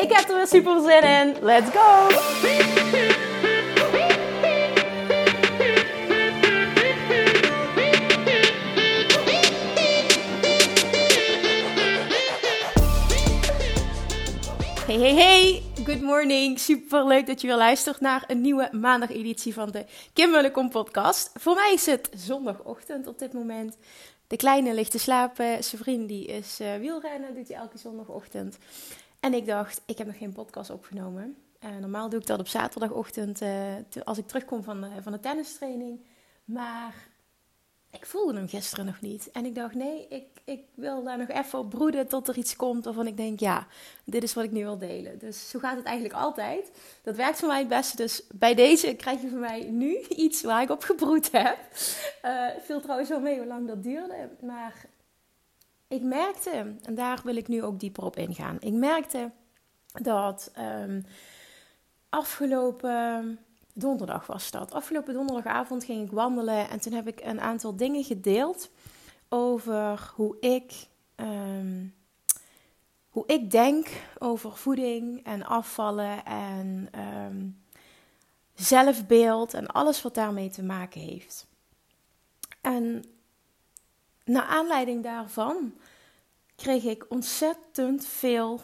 Ik heb er weer super zin in. Let's go! Hey, hey, hey! Good morning! Super leuk dat je weer luistert naar een nieuwe maandageditie van de Kim Mullekom podcast. Voor mij is het zondagochtend op dit moment. De kleine ligt te slapen. Zijn vriend die is uh, wielrennen, doet hij elke zondagochtend. En ik dacht, ik heb nog geen podcast opgenomen. Uh, normaal doe ik dat op zaterdagochtend uh, als ik terugkom van van de tennistraining. Maar ik voelde hem gisteren nog niet. En ik dacht, nee, ik, ik wil daar nog even op broeden tot er iets komt waarvan ik denk, ja, dit is wat ik nu wil delen. Dus zo gaat het eigenlijk altijd. Dat werkt voor mij het beste. Dus bij deze krijg je van mij nu iets waar ik op gebroed heb. Uh, viel trouwens wel mee hoe lang dat duurde. Maar ik merkte, en daar wil ik nu ook dieper op ingaan. Ik merkte dat um, afgelopen donderdag was dat. Afgelopen donderdagavond ging ik wandelen en toen heb ik een aantal dingen gedeeld over hoe ik, um, hoe ik denk over voeding en afvallen en um, zelfbeeld en alles wat daarmee te maken heeft. En naar aanleiding daarvan kreeg ik ontzettend veel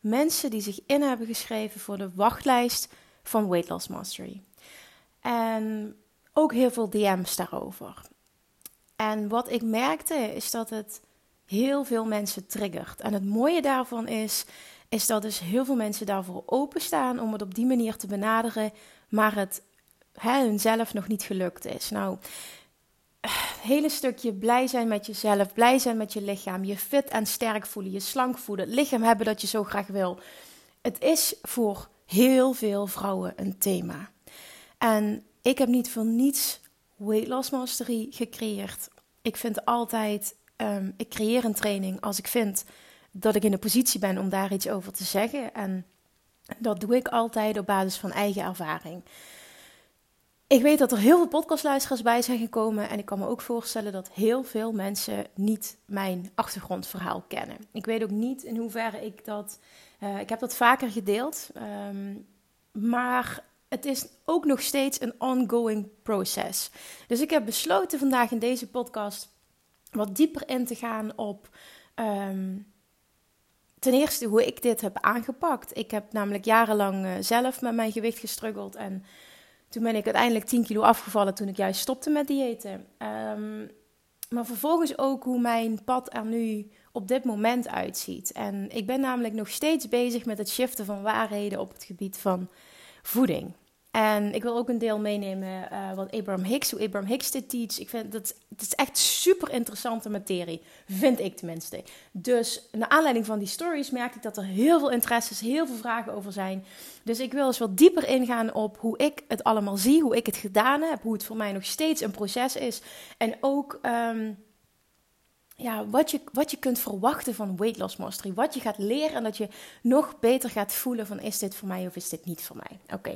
mensen die zich in hebben geschreven voor de wachtlijst van Weight Loss Mastery. En ook heel veel DM's daarover. En wat ik merkte is dat het heel veel mensen triggert. En het mooie daarvan is, is dat dus heel veel mensen daarvoor openstaan om het op die manier te benaderen, maar het hè, hunzelf nog niet gelukt is. Nou, hele stukje blij zijn met jezelf, blij zijn met je lichaam, je fit en sterk voelen, je slank voelen, het lichaam hebben dat je zo graag wil. Het is voor heel veel vrouwen een thema. En ik heb niet voor niets Weight Loss Mastery gecreëerd. Ik vind altijd, um, ik creëer een training als ik vind dat ik in de positie ben om daar iets over te zeggen. En dat doe ik altijd op basis van eigen ervaring. Ik weet dat er heel veel podcastluisteraars bij zijn gekomen. En ik kan me ook voorstellen dat heel veel mensen niet mijn achtergrondverhaal kennen. Ik weet ook niet in hoeverre ik dat uh, ik heb dat vaker gedeeld, um, maar het is ook nog steeds een ongoing proces. Dus ik heb besloten vandaag in deze podcast wat dieper in te gaan op. Um, ten eerste hoe ik dit heb aangepakt. Ik heb namelijk jarenlang uh, zelf met mijn gewicht gestruggeld. En toen ben ik uiteindelijk 10 kilo afgevallen toen ik juist stopte met diëten. Um, maar vervolgens ook hoe mijn pad er nu op dit moment uitziet. En ik ben namelijk nog steeds bezig met het shiften van waarheden op het gebied van voeding. En ik wil ook een deel meenemen uh, wat Abraham Hicks, hoe Abraham Hicks dit teach. Ik vind dat het is echt super interessante materie, vind ik tenminste. Dus naar aanleiding van die stories merk ik dat er heel veel interesses, heel veel vragen over zijn. Dus ik wil eens wat dieper ingaan op hoe ik het allemaal zie, hoe ik het gedaan heb, hoe het voor mij nog steeds een proces is. En ook um, ja, wat, je, wat je kunt verwachten van Weight Loss Mastery. Wat je gaat leren en dat je nog beter gaat voelen van is dit voor mij of is dit niet voor mij. Oké,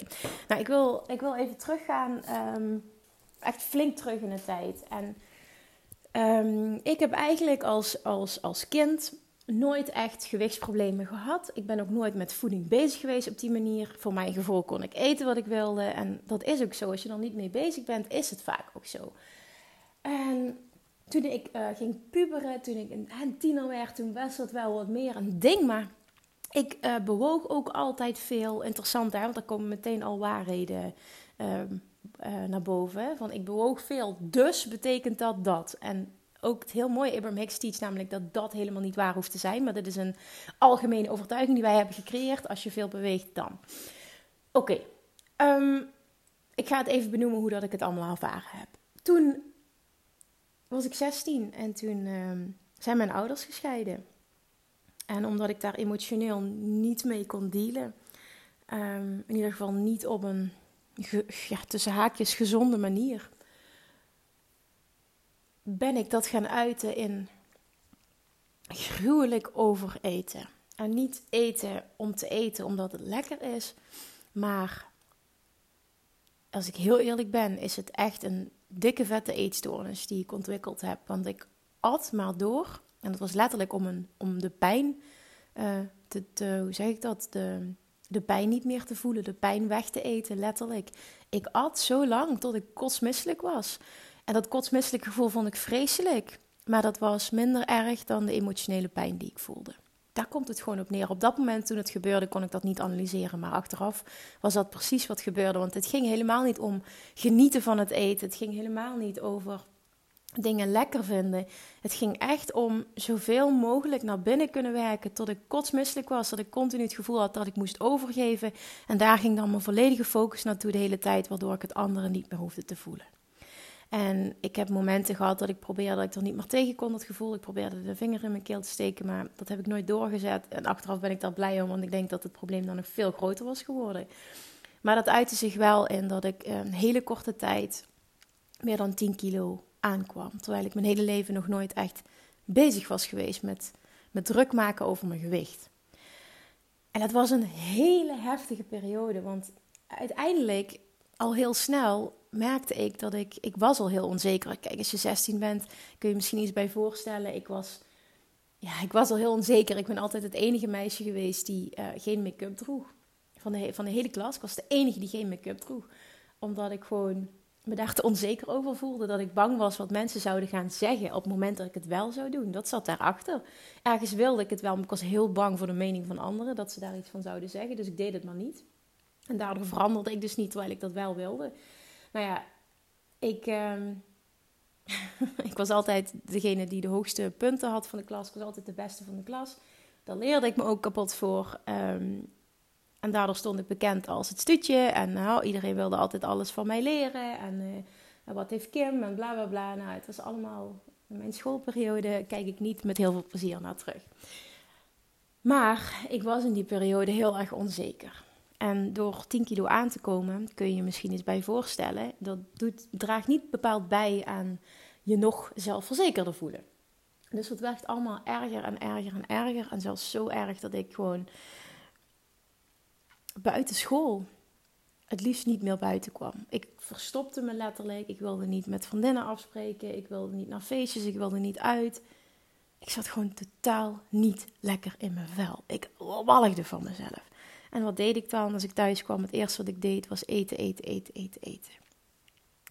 nou ik wil, ik wil even teruggaan, um, echt flink terug in de tijd. En um, ik heb eigenlijk als, als, als kind nooit echt gewichtsproblemen gehad. Ik ben ook nooit met voeding bezig geweest op die manier. Voor mijn gevoel kon ik eten wat ik wilde. En dat is ook zo. Als je er niet mee bezig bent, is het vaak ook zo. En toen ik uh, ging puberen, toen ik een, een werd, toen was dat wel wat meer een ding. Maar ik uh, bewoog ook altijd veel. Interessant, hè? want er komen meteen al waarheden uh, naar boven. Van ik bewoog veel, dus betekent dat dat. En ook het heel mooie Abraham Hicks teach namelijk dat dat helemaal niet waar hoeft te zijn. Maar dit is een algemene overtuiging die wij hebben gecreëerd. Als je veel beweegt, dan. Oké, um, ik ga het even benoemen hoe dat ik het allemaal ervaren heb. Toen was ik 16 en toen uh, zijn mijn ouders gescheiden. En omdat ik daar emotioneel niet mee kon dealen, ehm, in ieder geval niet op een ja, tussen haakjes gezonde manier, ben ik dat gaan uiten in gruwelijk overeten. En niet eten om te eten omdat het lekker is, maar als ik heel eerlijk ben, is het echt een dikke vette eetstoornis die ik ontwikkeld heb. Want ik at maar door. En dat was letterlijk om, een, om de pijn uh, te, te, hoe zeg ik dat? De, de pijn niet meer te voelen, de pijn weg te eten, letterlijk. Ik at zo lang tot ik kotsmisselijk was. En dat kotsmisselijk gevoel vond ik vreselijk. Maar dat was minder erg dan de emotionele pijn die ik voelde. Daar komt het gewoon op neer. Op dat moment toen het gebeurde, kon ik dat niet analyseren. Maar achteraf was dat precies wat gebeurde. Want het ging helemaal niet om genieten van het eten. Het ging helemaal niet over dingen lekker vinden. Het ging echt om zoveel mogelijk naar binnen kunnen werken tot ik kotsmisselijk was, dat ik continu het gevoel had dat ik moest overgeven. En daar ging dan mijn volledige focus naartoe de hele tijd, waardoor ik het andere niet meer hoefde te voelen. En ik heb momenten gehad dat ik probeerde dat ik er niet meer tegen kon, dat gevoel. Ik probeerde de vinger in mijn keel te steken, maar dat heb ik nooit doorgezet. En achteraf ben ik daar blij om, want ik denk dat het probleem dan nog veel groter was geworden. Maar dat uitte zich wel in dat ik een hele korte tijd meer dan 10 kilo aankwam. Terwijl ik mijn hele leven nog nooit echt bezig was geweest met, met druk maken over mijn gewicht. En dat was een hele heftige periode, want uiteindelijk al heel snel merkte ik dat ik, ik was al heel onzeker. Kijk, als je 16 bent, kun je misschien iets bij voorstellen. Ik was, ja, ik was al heel onzeker. Ik ben altijd het enige meisje geweest die uh, geen make-up droeg. Van de, van de hele klas. Ik was de enige die geen make-up droeg. Omdat ik gewoon me daar te onzeker over voelde. Dat ik bang was wat mensen zouden gaan zeggen op het moment dat ik het wel zou doen. Dat zat daarachter. Ergens wilde ik het wel, maar ik was heel bang voor de mening van anderen. Dat ze daar iets van zouden zeggen. Dus ik deed het maar niet. En daardoor veranderde ik dus niet terwijl ik dat wel wilde. Nou ja, ik, uh, ik was altijd degene die de hoogste punten had van de klas. Ik was altijd de beste van de klas. Daar leerde ik me ook kapot voor. Um, en daardoor stond ik bekend als het stutje. En nou, iedereen wilde altijd alles van mij leren. En uh, wat heeft Kim en bla bla bla. Nou, het was allemaal. In mijn schoolperiode kijk ik niet met heel veel plezier naar terug. Maar ik was in die periode heel erg onzeker. En door 10 kilo aan te komen, kun je je misschien eens bij voorstellen, dat doet, draagt niet bepaald bij aan je nog zelfverzekerder voelen. Dus het werd allemaal erger en erger en erger. En zelfs zo erg dat ik gewoon buiten school het liefst niet meer buiten kwam. Ik verstopte me letterlijk. Ik wilde niet met vriendinnen afspreken. Ik wilde niet naar feestjes. Ik wilde niet uit. Ik zat gewoon totaal niet lekker in mijn vel. Ik walgde van mezelf. En wat deed ik dan als ik thuis kwam? Het eerste wat ik deed was eten, eten, eten, eten, eten.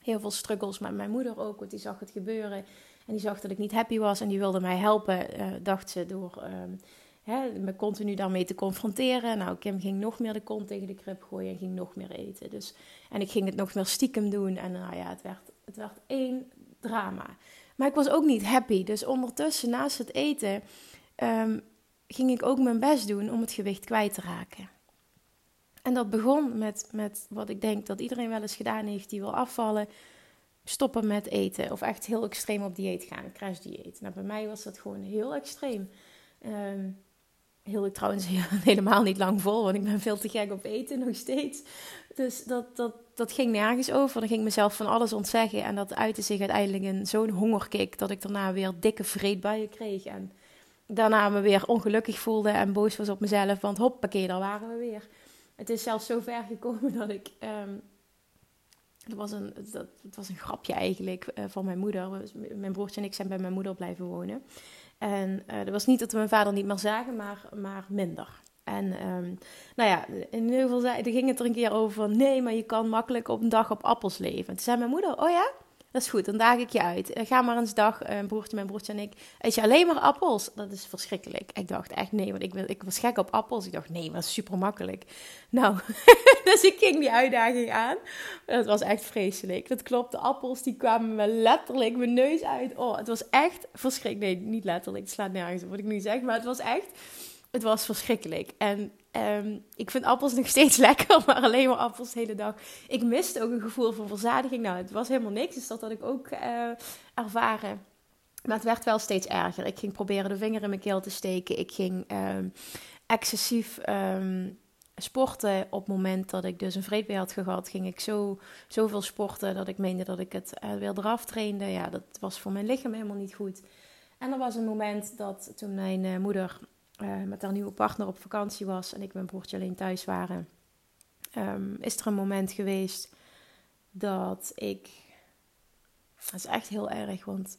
Heel veel struggles met mijn moeder ook, want die zag het gebeuren. En die zag dat ik niet happy was en die wilde mij helpen, uh, dacht ze, door um, hè, me continu daarmee te confronteren. Nou, Kim ging nog meer de kont tegen de krip gooien en ging nog meer eten. Dus, en ik ging het nog meer stiekem doen. En nou ja, het werd, het werd één drama. Maar ik was ook niet happy. Dus ondertussen, naast het eten, um, ging ik ook mijn best doen om het gewicht kwijt te raken. En dat begon met, met wat ik denk dat iedereen wel eens gedaan heeft die wil afvallen. Stoppen met eten of echt heel extreem op dieet gaan, crash dieet. Nou, bij mij was dat gewoon heel extreem. Um, heel ik trouwens helemaal niet lang vol, want ik ben veel te gek op eten nog steeds. Dus dat, dat, dat ging nergens over. Dan ging ik mezelf van alles ontzeggen. En dat uitte zich uiteindelijk in zo'n hongerkick dat ik daarna weer dikke vreedbuien kreeg. En daarna me weer ongelukkig voelde en boos was op mezelf. Want hoppakee, daar waren we weer. Het is zelfs zo ver gekomen dat ik. Dat was een, dat, het was een grapje eigenlijk uh, van mijn moeder. Mijn broertje en ik zijn bij mijn moeder blijven wonen. En uh, dat was niet dat we mijn vader niet meer zagen, maar, maar minder. En um, nou ja, in ieder geval zei, ging het er een keer over nee, maar je kan makkelijk op een dag op appels leven. toen zei mijn moeder, oh ja? Dat is goed, dan daag ik je uit. Eh, ga maar eens dag, een broertje, mijn broertje en ik. Eet je alleen maar appels? Dat is verschrikkelijk. Ik dacht echt nee, want ik, wil, ik was gek op appels. Ik dacht nee, maar dat is super makkelijk. Nou, dus ik ging die uitdaging aan. Dat was echt vreselijk. Dat klopt, de appels die kwamen me letterlijk mijn neus uit. Oh, het was echt verschrikkelijk. Nee, niet letterlijk, het slaat nergens op wat ik nu zeg. Maar het was echt, het was verschrikkelijk. En Um, ik vind appels nog steeds lekker, maar alleen maar appels de hele dag. Ik miste ook een gevoel van verzadiging. Nou, het was helemaal niks, dus dat had ik ook uh, ervaren. Maar het werd wel steeds erger. Ik ging proberen de vinger in mijn keel te steken. Ik ging ehm, excessief ehm, sporten. Op het moment dat ik dus een vreedwee had gehad, ging ik zo, zoveel sporten dat ik meende dat ik het uh, weer eraf trainde. Ja, dat was voor mijn lichaam helemaal niet goed. En er was een moment dat toen mijn uh, moeder uh, met haar nieuwe partner op vakantie was en ik mijn broertje alleen thuis waren, um, is er een moment geweest dat ik. Dat is echt heel erg, want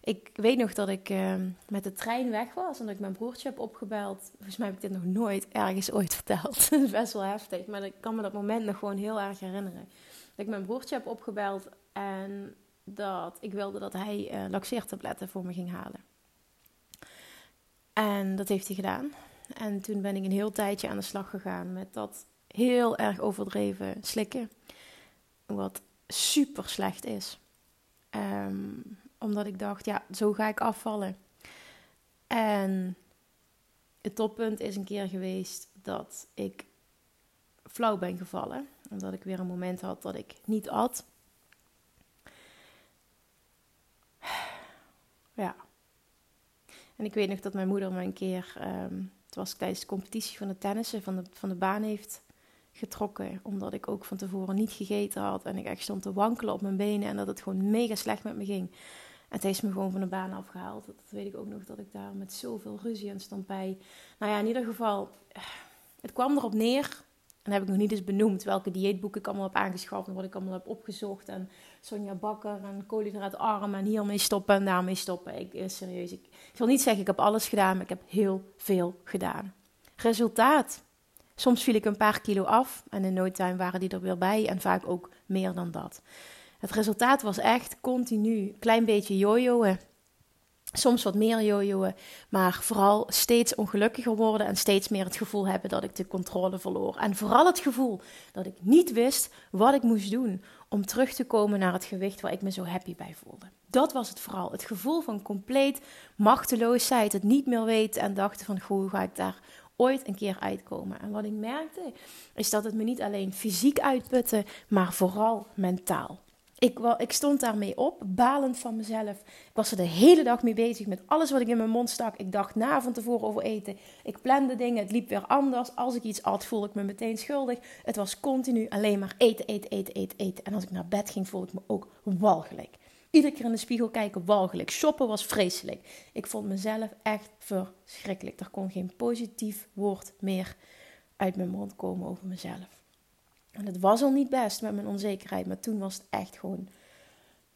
ik weet nog dat ik uh, met de trein weg was en dat ik mijn broertje heb opgebeld. Volgens mij heb ik dit nog nooit ergens ooit verteld. dat is best wel heftig, maar ik kan me dat moment nog gewoon heel erg herinneren. Dat ik mijn broertje heb opgebeld en dat ik wilde dat hij uh, laxeertabletten voor me ging halen. En dat heeft hij gedaan. En toen ben ik een heel tijdje aan de slag gegaan met dat heel erg overdreven slikken. Wat super slecht is. Um, omdat ik dacht, ja, zo ga ik afvallen. En het toppunt is een keer geweest dat ik flauw ben gevallen. Omdat ik weer een moment had dat ik niet at. Ja. En ik weet nog dat mijn moeder me een keer, um, het was tijdens de competitie van de tennissen, van de, van de baan heeft getrokken. Omdat ik ook van tevoren niet gegeten had. En ik echt stond te wankelen op mijn benen. En dat het gewoon mega slecht met me ging. En het heeft me gewoon van de baan afgehaald. Dat weet ik ook nog, dat ik daar met zoveel ruzie aan stond bij. Nou ja, in ieder geval, het kwam erop neer. En heb ik nog niet eens benoemd welke dieetboeken ik allemaal heb aangeschaft en wat ik allemaal heb opgezocht. En Sonja Bakker en koolhydraatarm en hiermee stoppen en daarmee stoppen. Ik, eh, serieus, ik, ik wil niet zeggen ik heb alles gedaan, maar ik heb heel veel gedaan. Resultaat. Soms viel ik een paar kilo af en in no waren die er weer bij en vaak ook meer dan dat. Het resultaat was echt continu klein beetje jojoen. Soms wat meer jojoen, maar vooral steeds ongelukkiger worden en steeds meer het gevoel hebben dat ik de controle verloor. En vooral het gevoel dat ik niet wist wat ik moest doen om terug te komen naar het gewicht waar ik me zo happy bij voelde. Dat was het vooral. Het gevoel van compleet machteloosheid, het niet meer weten en dachten van hoe ga ik daar ooit een keer uitkomen. En wat ik merkte is dat het me niet alleen fysiek uitputte, maar vooral mentaal. Ik, ik stond daarmee op, balend van mezelf. Ik was er de hele dag mee bezig met alles wat ik in mijn mond stak. Ik dacht na van tevoren over eten. Ik plande dingen, het liep weer anders. Als ik iets at, voelde ik me meteen schuldig. Het was continu alleen maar eten, eten, eten, eten, eten. En als ik naar bed ging, voelde ik me ook walgelijk. Iedere keer in de spiegel kijken, walgelijk. Shoppen was vreselijk. Ik vond mezelf echt verschrikkelijk. Er kon geen positief woord meer uit mijn mond komen over mezelf. En het was al niet best met mijn onzekerheid, maar toen was het echt gewoon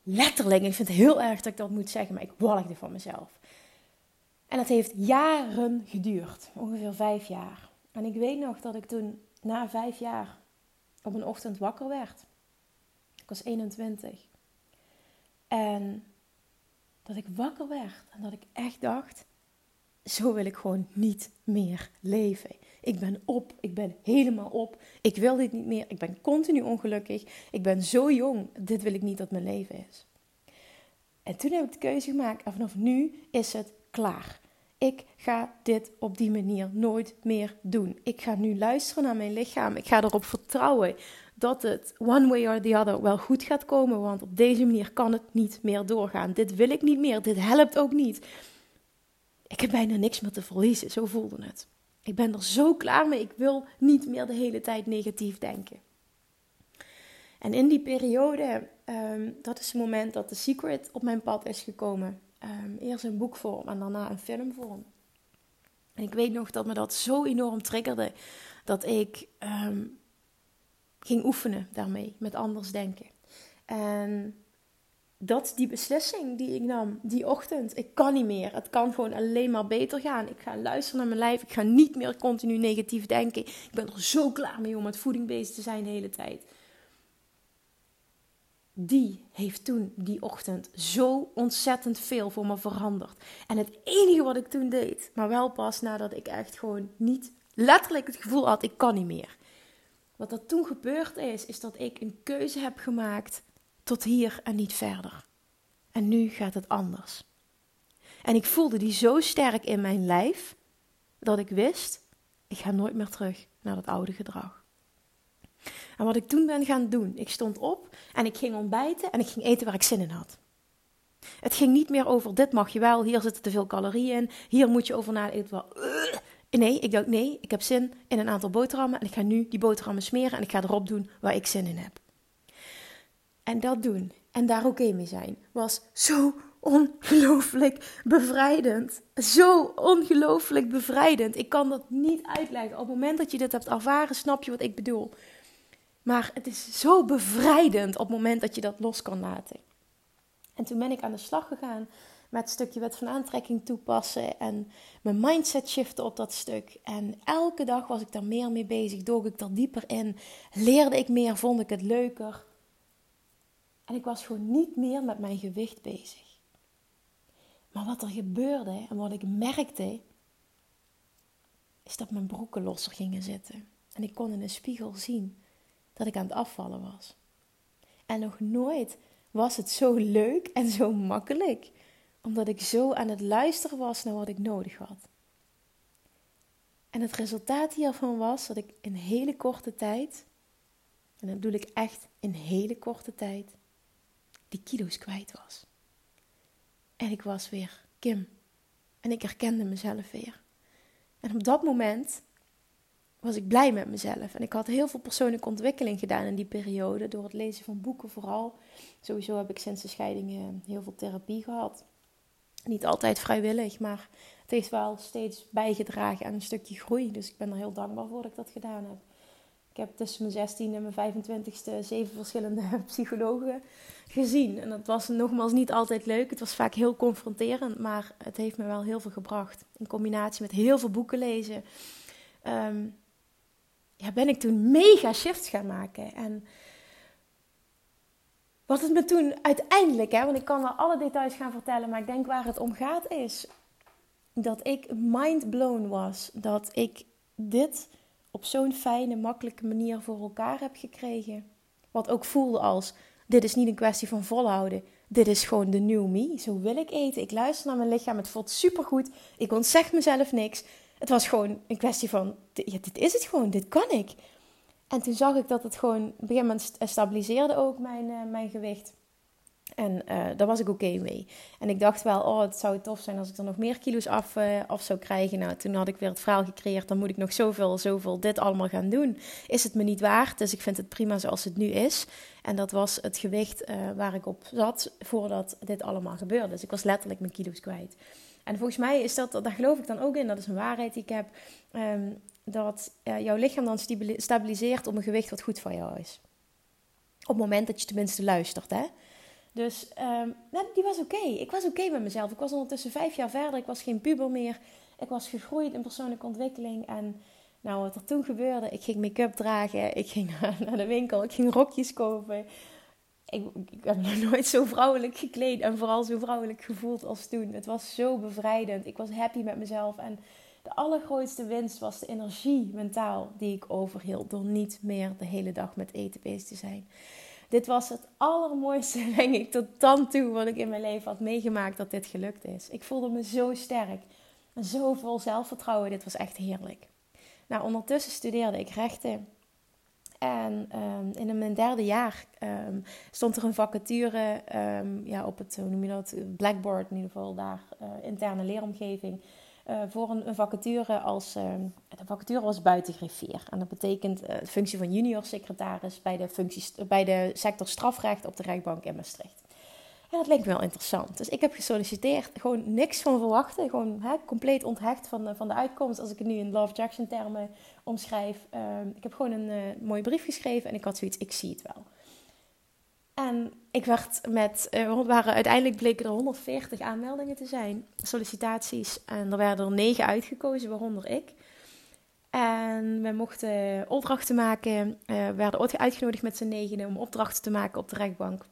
letterlijk. Ik vind het heel erg dat ik dat moet zeggen, maar ik walgde van mezelf. En het heeft jaren geduurd, ongeveer vijf jaar. En ik weet nog dat ik toen na vijf jaar op een ochtend wakker werd. Ik was 21. En dat ik wakker werd en dat ik echt dacht: zo wil ik gewoon niet meer leven. Ik ben op, ik ben helemaal op. Ik wil dit niet meer. Ik ben continu ongelukkig. Ik ben zo jong. Dit wil ik niet dat mijn leven is. En toen heb ik de keuze gemaakt en vanaf nu is het klaar. Ik ga dit op die manier nooit meer doen. Ik ga nu luisteren naar mijn lichaam. Ik ga erop vertrouwen dat het one way or the other wel goed gaat komen. Want op deze manier kan het niet meer doorgaan. Dit wil ik niet meer. Dit helpt ook niet. Ik heb bijna niks meer te verliezen. Zo voelde het. Ik ben er zo klaar mee. Ik wil niet meer de hele tijd negatief denken. En in die periode, um, dat is het moment dat The Secret op mijn pad is gekomen. Um, eerst in boekvorm en daarna in filmvorm. En ik weet nog dat me dat zo enorm triggerde dat ik um, ging oefenen daarmee, met anders denken. En dat die beslissing die ik nam die ochtend, ik kan niet meer. Het kan gewoon alleen maar beter gaan. Ik ga luisteren naar mijn lijf. Ik ga niet meer continu negatief denken. Ik ben er zo klaar mee om met voeding bezig te zijn de hele tijd. Die heeft toen die ochtend zo ontzettend veel voor me veranderd. En het enige wat ik toen deed, maar wel pas nadat ik echt gewoon niet letterlijk het gevoel had: ik kan niet meer. Wat er toen gebeurd is, is dat ik een keuze heb gemaakt tot hier en niet verder. En nu gaat het anders. En ik voelde die zo sterk in mijn lijf dat ik wist, ik ga nooit meer terug naar dat oude gedrag. En wat ik toen ben gaan doen, ik stond op en ik ging ontbijten en ik ging eten waar ik zin in had. Het ging niet meer over dit mag je wel, hier zitten te veel calorieën in, hier moet je over nadenken. Nee, ik dacht nee, ik heb zin in een aantal boterhammen en ik ga nu die boterhammen smeren en ik ga erop doen waar ik zin in heb. En dat doen en daar oké mee zijn was zo ongelooflijk bevrijdend. Zo ongelooflijk bevrijdend. Ik kan dat niet uitleggen. Op het moment dat je dit hebt ervaren, snap je wat ik bedoel. Maar het is zo bevrijdend op het moment dat je dat los kan laten. En toen ben ik aan de slag gegaan met het stukje wet van aantrekking toepassen en mijn mindset shiften op dat stuk. En elke dag was ik daar meer mee bezig, dook ik er dieper in, leerde ik meer, vond ik het leuker. En ik was gewoon niet meer met mijn gewicht bezig. Maar wat er gebeurde en wat ik merkte, is dat mijn broeken losser gingen zitten. En ik kon in een spiegel zien dat ik aan het afvallen was. En nog nooit was het zo leuk en zo makkelijk, omdat ik zo aan het luisteren was naar wat ik nodig had. En het resultaat hiervan was dat ik in hele korte tijd, en dat bedoel ik echt in hele korte tijd, die kilo's kwijt was. En ik was weer Kim. En ik herkende mezelf weer. En op dat moment was ik blij met mezelf. En ik had heel veel persoonlijke ontwikkeling gedaan in die periode. Door het lezen van boeken vooral. Sowieso heb ik sinds de scheiding eh, heel veel therapie gehad. Niet altijd vrijwillig, maar het heeft wel steeds bijgedragen aan een stukje groei. Dus ik ben er heel dankbaar voor dat ik dat gedaan heb. Ik heb tussen mijn 16 en mijn 25ste zeven verschillende psychologen gezien. En dat was nogmaals niet altijd leuk. Het was vaak heel confronterend, maar het heeft me wel heel veel gebracht. In combinatie met heel veel boeken lezen. Ehm, ja, ben ik toen mega shifts gaan maken. En wat het me toen uiteindelijk, hè, want ik kan wel alle details gaan vertellen, maar ik denk waar het om gaat is dat ik mind blown was. Dat ik dit op zo'n fijne, makkelijke manier voor elkaar heb gekregen. Wat ook voelde als: dit is niet een kwestie van volhouden. Dit is gewoon de new me. Zo wil ik eten. Ik luister naar mijn lichaam. Het voelt supergoed. Ik ontzeg mezelf niks. Het was gewoon een kwestie van: ja, dit is het gewoon. Dit kan ik. En toen zag ik dat het gewoon op een gegeven moment stabiliseerde ook mijn, uh, mijn gewicht. En uh, daar was ik oké mee. En ik dacht wel, oh, het zou tof zijn als ik er nog meer kilo's af, uh, af zou krijgen. Nou, toen had ik weer het verhaal gecreëerd, dan moet ik nog zoveel, zoveel dit allemaal gaan doen. Is het me niet waard? Dus ik vind het prima zoals het nu is. En dat was het gewicht uh, waar ik op zat voordat dit allemaal gebeurde. Dus ik was letterlijk mijn kilo's kwijt. En volgens mij is dat, daar geloof ik dan ook in, dat is een waarheid die ik heb, um, dat jouw lichaam dan stabiliseert op een gewicht wat goed voor jou is. Op het moment dat je tenminste luistert, hè. Dus um, die was oké. Ik was oké met mezelf. Ik was ondertussen vijf jaar verder. Ik was geen puber meer. Ik was gegroeid in persoonlijke ontwikkeling. En nou, wat er toen gebeurde, ik ging make-up dragen. Ik ging naar de winkel. Ik ging rokjes kopen. Ik, ik heb nog nooit zo vrouwelijk gekleed en vooral zo vrouwelijk gevoeld als toen. Het was zo bevrijdend. Ik was happy met mezelf. En de allergrootste winst was de energie mentaal die ik overhield. Door niet meer de hele dag met eten bezig te zijn. Dit was het allermooiste, denk ik, tot dan toe wat ik in mijn leven had meegemaakt dat dit gelukt is. Ik voelde me zo sterk en zo vol zelfvertrouwen. Dit was echt heerlijk. Nou, ondertussen studeerde ik rechten. En um, in mijn derde jaar um, stond er een vacature um, ja, op het, hoe noem je dat, Blackboard in ieder geval, daar, uh, interne leeromgeving. Uh, voor een, vacature als. Uh, de vacature was buiten griffier. En dat betekent uh, de functie van junior secretaris bij de, functies, bij de sector strafrecht op de rechtbank in Maastricht. En dat leek me wel interessant. Dus ik heb gesolliciteerd, gewoon niks van verwachten. Gewoon hè, compleet onthecht van van de uitkomst. Als ik het nu in Love Jackson termen omschrijf. Ehm, ik heb gewoon een mooie brief geschreven en ik had zoiets, ik zie het wel. En ik werd met, uh, waren uiteindelijk bleken er 140 aanmeldingen te zijn, sollicitaties. En er werden er negen uitgekozen, waaronder ik. En we mochten opdrachten maken, uh, werden uitgenodigd met z'n negenen om opdrachten te maken op de rechtbank.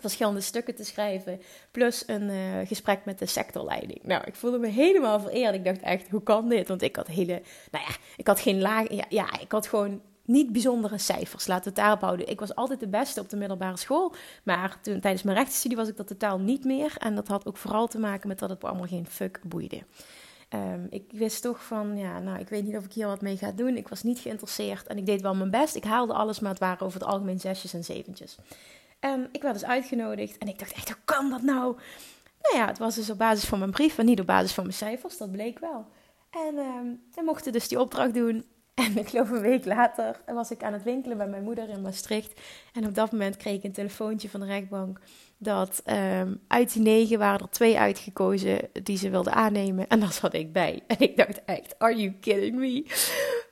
Verschillende stukken te schrijven, plus een uh, gesprek met de sectorleiding. Nou, ik voelde me helemaal vereerd. Ik dacht echt, hoe kan dit? Want ik had hele, nou ja, ik had geen laag, ja ik had gewoon niet bijzondere cijfers. Laten we het daarop houden. Ik was altijd de beste op de middelbare school. Maar toen, tijdens mijn rechtsstudie was ik dat totaal niet meer. En dat had ook vooral te maken met dat het allemaal geen fuck boeide. Um, ik wist toch van, ja, nou, ik weet niet of ik hier wat mee ga doen. Ik was niet geïnteresseerd en ik deed wel mijn best. Ik haalde alles, maar het waren over het algemeen zesjes en zeventjes. En ik werd dus uitgenodigd en ik dacht echt, hoe kan dat nou? Nou ja, het was dus op basis van mijn brief en niet op basis van mijn cijfers, dat bleek wel. En uh, we mochten dus die opdracht doen. En ik geloof een week later was ik aan het winkelen bij mijn moeder in Maastricht. En op dat moment kreeg ik een telefoontje van de rechtbank dat um, uit die negen waren er twee uitgekozen die ze wilden aannemen. En daar zat ik bij. En ik dacht echt, are you kidding me?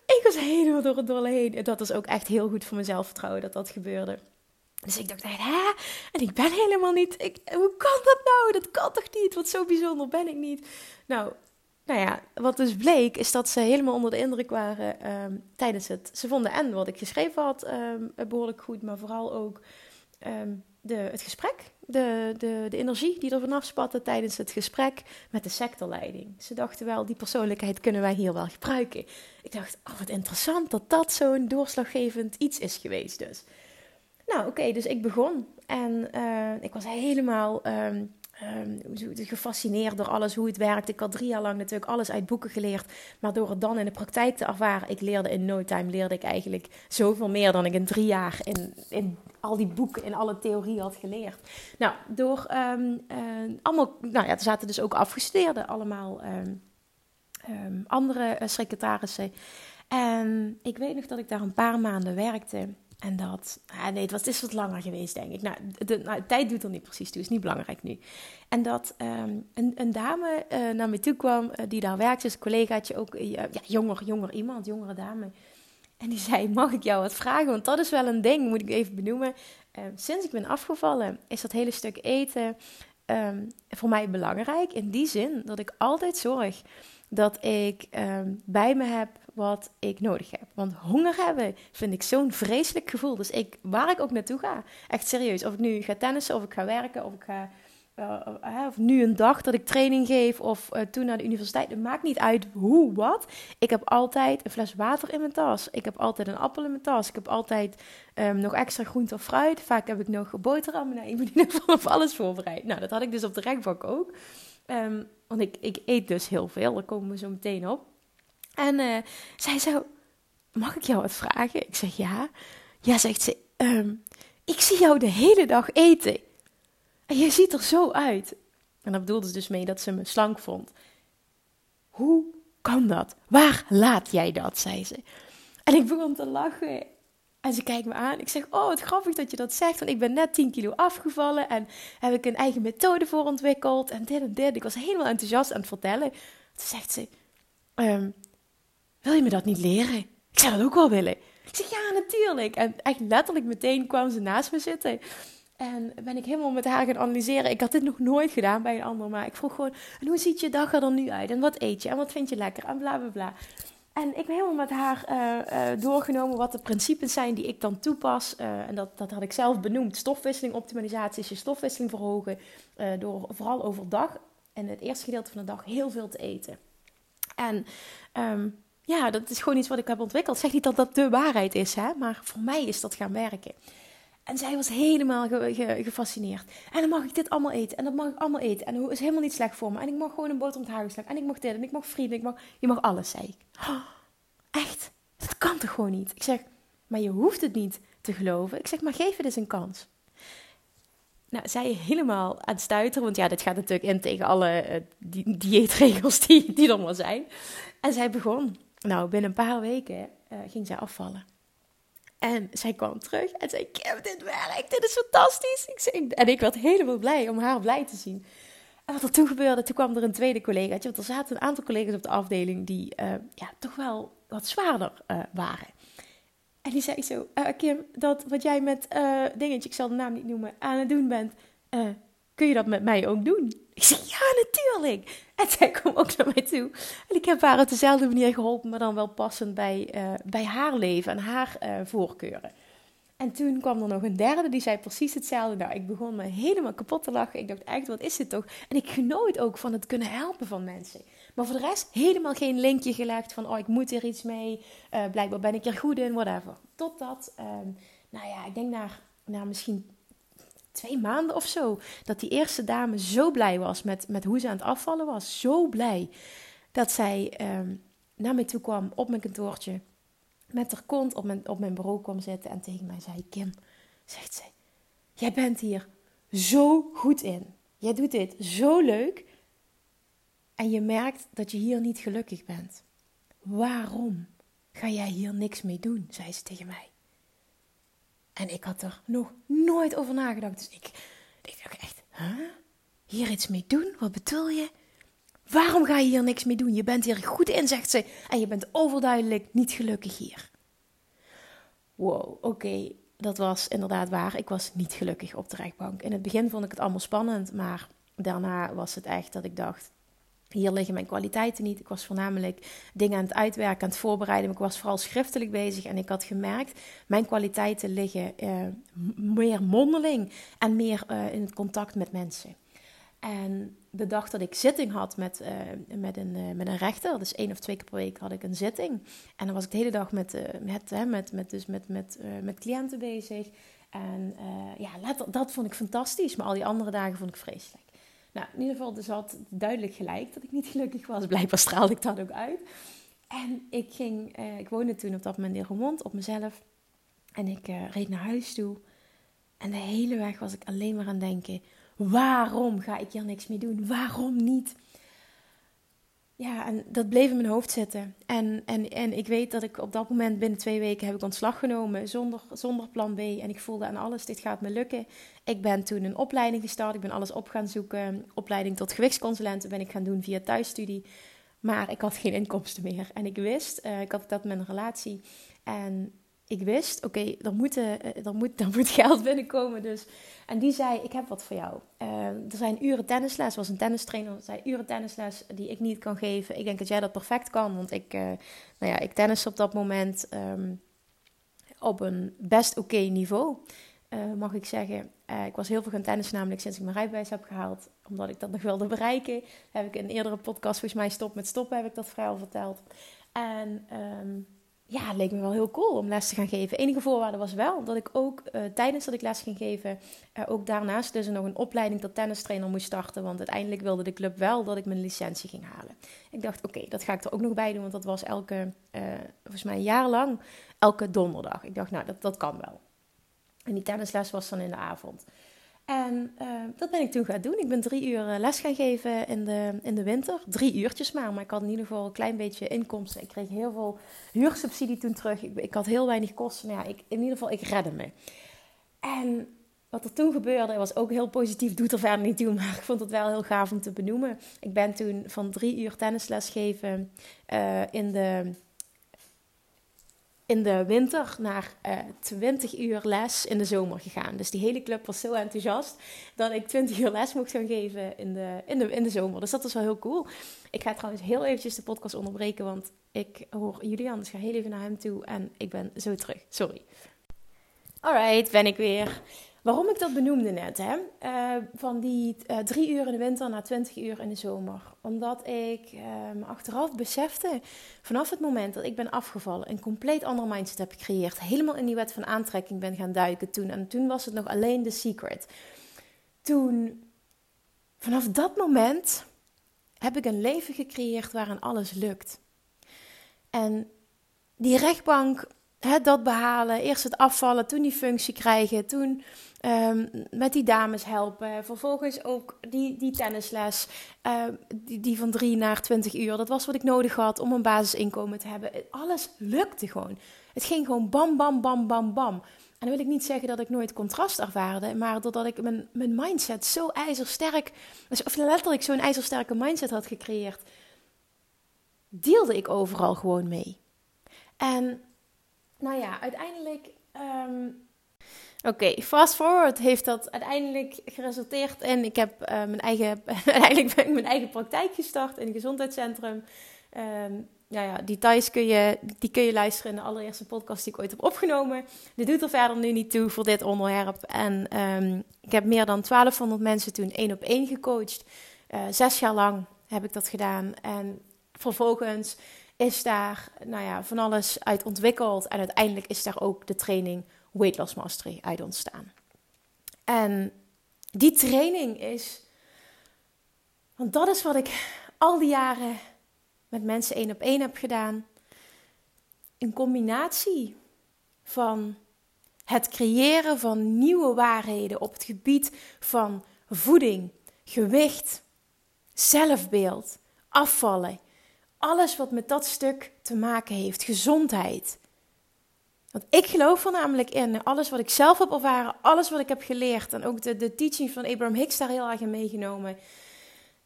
Ik was helemaal door het dolle heen. En dat was ook echt heel goed voor mijn zelfvertrouwen dat dat gebeurde. Dus ik dacht hè? En ik ben helemaal niet... Ik, hoe kan dat nou? Dat kan toch niet? Wat zo bijzonder ben ik niet? Nou, nou ja, wat dus bleek, is dat ze helemaal onder de indruk waren um, tijdens het... Ze vonden en wat ik geschreven had um, behoorlijk goed, maar vooral ook um, de, het gesprek. De, de, de energie die er vanaf spatte tijdens het gesprek met de sectorleiding. Ze dachten wel, die persoonlijkheid kunnen wij hier wel gebruiken. Ik dacht, oh wat interessant dat dat zo'n doorslaggevend iets is geweest dus. Nou oké, dus ik begon. En uh, ik was helemaal gefascineerd door alles, hoe het werkt. Ik had drie jaar lang natuurlijk alles uit boeken geleerd. Maar door het dan in de praktijk te ervaren, ik leerde in no time, leerde ik eigenlijk zoveel meer dan ik in drie jaar in, in al die boeken, in alle theorie had geleerd. Nou, door um, uh, allemaal, nou ja, er zaten dus ook afgestudeerden, allemaal um, andere uh, secretarissen. En ik weet nog dat ik daar een paar maanden werkte. En dat, nee, het, is wat langer geweest, denk ik. Nou, de, nou, tijd doet er niet precies toe, is niet belangrijk nu. En dat um, een, een, dame uh, naar me toe kwam, uh, die daar werkte, dus een collegaatje ook, ja, jonger, jonger iemand, jongere dame. En die zei, mag ik jou wat vragen? Want dat is wel een ding, moet ik even benoemen. Ehm, sinds ik ben afgevallen, is dat hele stuk eten um, voor mij belangrijk. In die zin dat ik altijd zorg dat ik um, bij me heb wat ik nodig heb. Want honger hebben vind ik zo'n vreselijk gevoel. Dus ik, waar ik ook naartoe ga, echt serieus. Of ik nu ga tennissen, of ik ga werken, of ik ga. Uh, uh, of nu een dag dat ik training geef, of uh, toen naar de universiteit. Het maakt niet uit hoe, wat. Ik heb altijd een fles water in mijn tas. Ik heb altijd een appel in mijn tas. Ik heb altijd um, nog extra groente of fruit. Vaak heb ik nog boterhammen. Nou, ik ben in op alles voorbereid. Nou, dat had ik dus op de rechtbank ook. Um, want ik, ik eet dus heel veel. Daar komen we zo meteen op. En uh, zij zo, mag ik jou wat vragen? Ik zeg ja. Ja, zegt ze, um, ik zie jou de hele dag eten. En je ziet er zo uit. En dat bedoelde ze dus mee dat ze me slank vond. Hoe kan dat? Waar laat jij dat? zei ze. En ik begon te lachen. En ze kijkt me aan. Ik zeg, oh, wat grappig dat je dat zegt. Want ik ben net 10 kilo afgevallen. En heb ik een eigen methode voor ontwikkeld. En dit en dit. Ik was helemaal enthousiast aan het vertellen. Toen zegt ze, um, wil je me dat niet leren? Ik zou dat ook wel willen. Ik zeg, ja, natuurlijk. En echt letterlijk meteen kwam ze naast me zitten. En ben ik helemaal met haar gaan analyseren. Ik had dit nog nooit gedaan bij een ander. Maar ik vroeg gewoon, en hoe ziet je dag er dan nu uit? En wat eet je? En wat vind je lekker? En bla, bla, bla. En ik ben helemaal met haar uh, uh, doorgenomen wat de principes zijn die ik dan toepas. Uh, en dat, dat had ik zelf benoemd. Stofwisseling, optimalisatie is je stofwisseling verhogen. door vooral overdag en het eerste gedeelte van de dag heel veel te eten. En um, ja, dat is gewoon iets wat ik heb ontwikkeld. Zeg niet dat dat de waarheid is, hè? maar voor mij is dat gaan werken. En zij was helemaal ge, ge, gefascineerd. En dan mag ik dit allemaal eten. En dat mag ik allemaal eten. En dat is helemaal niet slecht voor me. En ik mag gewoon een boter met hagelslag. En ik mag dit. En ik mag frieten. Ik mag, je mag alles, zei ik. Oh, echt? Dat kan toch gewoon niet? Ik zeg, maar je hoeft het niet te geloven. Ik zeg, maar geef het eens een kans. Nou, zij helemaal aan het stuiteren. Want ja, dit gaat natuurlijk in tegen alle die, dieetregels die, die er maar zijn. En zij begon. Nou, binnen een paar weken uh, ging zij afvallen. En zij kwam terug en zei: Kim, dit werkt, dit is fantastisch. Ik zei, en ik werd helemaal blij om haar blij te zien. En wat er toen gebeurde, toen kwam er een tweede collegaatje. Want er zaten een aantal collega's op de afdeling die uh, ja, toch wel wat zwaarder uh, waren. En die zei zo: Kim, dat wat jij met dingetje, ik zal de naam niet noemen, aan het doen bent, kun je dat met mij ook doen? Ik zeg, ja, natuurlijk. En zij kwam ook naar mij toe. En ik heb haar op dezelfde manier geholpen, maar dan wel passend bij, uh, bij haar leven en haar uh, voorkeuren. En toen kwam er nog een derde, die zei precies hetzelfde. Nou, ik begon me helemaal kapot te lachen. Ik dacht echt, wat is dit toch? En ik genoot ook van het kunnen helpen van mensen. Maar voor de rest helemaal geen linkje gelegd van, oh, ik moet er iets mee. Uh, blijkbaar ben ik er goed in, whatever. Totdat, um, nou ja, ik denk naar, naar misschien twee maanden of zo. Dat die eerste dame zo blij was met, met hoe ze aan het afvallen was. Zo blij dat zij um, naar mij toe kwam op mijn kantoortje. Met haar kont op mijn, op mijn bureau kwam zitten en tegen mij zei: Kim, zegt ze, jij bent hier zo goed in. Jij doet dit zo leuk. En je merkt dat je hier niet gelukkig bent. Waarom ga jij hier niks mee doen? zei ze tegen mij. En ik had er nog nooit over nagedacht. Dus ik, ik dacht echt? Hier iets mee doen? Wat bedoel je? Waarom ga je hier niks mee doen? Je bent hier goed in, zegt ze. En je bent overduidelijk niet gelukkig hier. Wow, oké, dat was inderdaad waar. Ik was niet gelukkig op de rechtbank. In het begin vond ik het allemaal spannend, maar daarna was het echt dat ik dacht: hier liggen mijn kwaliteiten niet. Ik was voornamelijk dingen aan het uitwerken, aan het voorbereiden. ik was vooral schriftelijk bezig. En ik had gemerkt, mijn kwaliteiten liggen uh, meer mondeling en meer uh, in het contact met mensen. En de dag dat ik zitting had met, uh, met, een, met een rechter, dus één of twee keer per week had ik een zitting. En dan was ik de hele dag met, met, met, met, dus met, met, met cliënten bezig. En ja, dat, dat vond ik fantastisch, maar al die andere dagen vond ik vreselijk. Nou, in ieder geval, dus had duidelijk gelijk dat ik niet gelukkig was. Blijkbaar straalde ik dat ook uit. En ik ging, uh, ik woonde toen op dat moment in Roermond op mezelf. En ik uh, reed naar huis toe. En de hele weg was ik alleen maar aan het denken: waarom ga ik hier niks mee doen? Waarom niet? Ja, en dat bleef in mijn hoofd zitten. En, en, en ik weet dat ik op dat moment binnen twee weken heb ik ontslag genomen zonder, zonder plan B. En ik voelde aan alles, dit gaat me lukken. Ik ben toen een opleiding gestart. Ik ben alles op gaan zoeken. Opleiding tot gewichtsconsulenten ben ik gaan doen via thuisstudie. Maar ik had geen inkomsten meer. En ik wist, uh, ik had dat met een relatie. En ik wist, oké, er, moet, er, moet, moet geld binnenkomen. Dus. En die zei, ik heb wat voor jou. Uh, er zijn uren tennisles, was een tennistrainer. Er zijn uren tennisles die ik niet kan geven. Ik denk dat jij dat perfect kan, want ik, nou ja, ik tennis op dat moment um, op een best oké niveau, mag ik zeggen. Ik was heel veel gaan tennissen, namelijk sinds ik mijn rijbewijs heb gehaald. Omdat ik dat nog wilde bereiken. Heb ik in een eerdere podcast, volgens mij Stop met Stoppen, heb ik dat vrij al verteld. En... Um, ja, het leek me wel heel cool om les te gaan geven. Enige voorwaarde was wel dat ik ook uh, tijdens dat ik les ging geven, uh, ook daarnaast dus nog een opleiding tot tennistrainer moest starten. Want uiteindelijk wilde de club wel dat ik mijn licentie ging halen. Ik dacht, oké, dat ga ik er ook nog bij doen, want dat was elke, volgens mij een jaar lang, elke donderdag. Ik dacht, nou, dat, dat kan wel. En die tennisles was dan in de avond. En uh, dat ben ik toen gaan doen. Ik ben drie uur eh, les gaan geven in de, in de winter. Drie uurtjes maar, maar ik had in ieder geval een klein beetje inkomsten. Ik kreeg heel veel huursubsidie toen terug. Ik, ik had heel weinig kosten. Nou ja, ik, in ieder geval, ik redde me. En wat er toen gebeurde was ook heel positief. Doet er verder niet toe, maar ik vond het wel heel gaaf om te benoemen. Ik ben toen van drie uur tennisles geven uh, in de in de winter naar uh, eh, 20 uur les in de zomer gegaan. Dus die hele club was zo enthousiast dat ik 20 uur les mocht gaan geven in de, in de, in de zomer. Dus dat was wel heel cool. Ik ga trouwens heel eventjes de podcast onderbreken, want ik hoor Julian, dus ga heel even naar hem toe en ik ben zo terug. Sorry. Alright, ben ik weer. Waarom ik dat benoemde net, hè? Uh, van die uh, drie uur in de winter naar twintig uur in de zomer. Omdat ik uh, achteraf besefte, vanaf het moment dat ik ben afgevallen, een compleet andere mindset heb gecreëerd. Helemaal in die wet van aantrekking ben gaan duiken toen. En toen was het nog alleen de secret. Toen, vanaf dat moment, heb ik een leven gecreëerd waarin alles lukt. En die rechtbank, hè, dat behalen, eerst het afvallen, toen die functie krijgen, toen Um, met die dames helpen. Vervolgens ook die, die tennisles, uh, die, die van drie naar twintig uur. Dat was wat ik nodig had om een basisinkomen te hebben. Alles lukte gewoon. Het ging gewoon bam, bam, bam, bam, bam. En dan wil ik niet zeggen dat ik nooit contrast ervaarde, maar doordat ik mijn, mijn mindset zo ijzersterk, dus of letterlijk zo'n ijzersterke mindset had gecreëerd, deelde ik overal gewoon mee. En nou ja, uiteindelijk um, Oké, fast forward heeft dat uiteindelijk geresulteerd in. Ik heb uh, mijn, eigen, uiteindelijk ben ik mijn eigen praktijk gestart in een gezondheidscentrum. Um, ja, details kun je, die kun je luisteren in de allereerste podcast die ik ooit heb opgenomen. Dit doet er verder nu niet toe voor dit onderwerp. En um, ik heb meer dan 1200 mensen toen één op één gecoacht. Uh, zes jaar lang heb ik dat gedaan. En vervolgens is daar nou ja, van alles uit ontwikkeld. En uiteindelijk is daar ook de training Weight Loss Mastery uit ontstaan. En die training is, want dat is wat ik al die jaren met mensen één op één heb gedaan. Een combinatie van het creëren van nieuwe waarheden op het gebied van voeding, gewicht, zelfbeeld, afvallen. Alles wat met dat stuk te maken heeft, gezondheid. Want ik geloof er namelijk in, alles wat ik zelf heb ervaren, alles wat ik heb geleerd en ook de, de teaching van Abraham Hicks daar heel erg in meegenomen,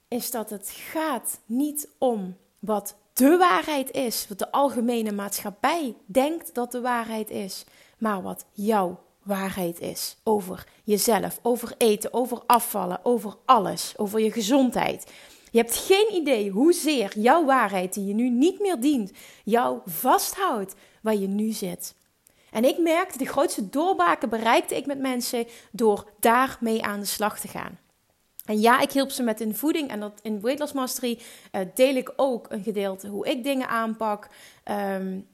is dat het gaat niet om wat de waarheid is, wat de algemene maatschappij denkt dat de waarheid is, maar wat jouw waarheid is over jezelf, over eten, over afvallen, over alles, over je gezondheid. Je hebt geen idee hoezeer jouw waarheid, die je nu niet meer dient, jou vasthoudt waar je nu zit. En ik merkte, de grootste doorbraken bereikte ik met mensen door daarmee aan de slag te gaan. En ja, ik hielp ze met hun voeding en dat in Weight Loss Mastery uh, deel ik ook een gedeelte hoe ik dingen aanpak. Um,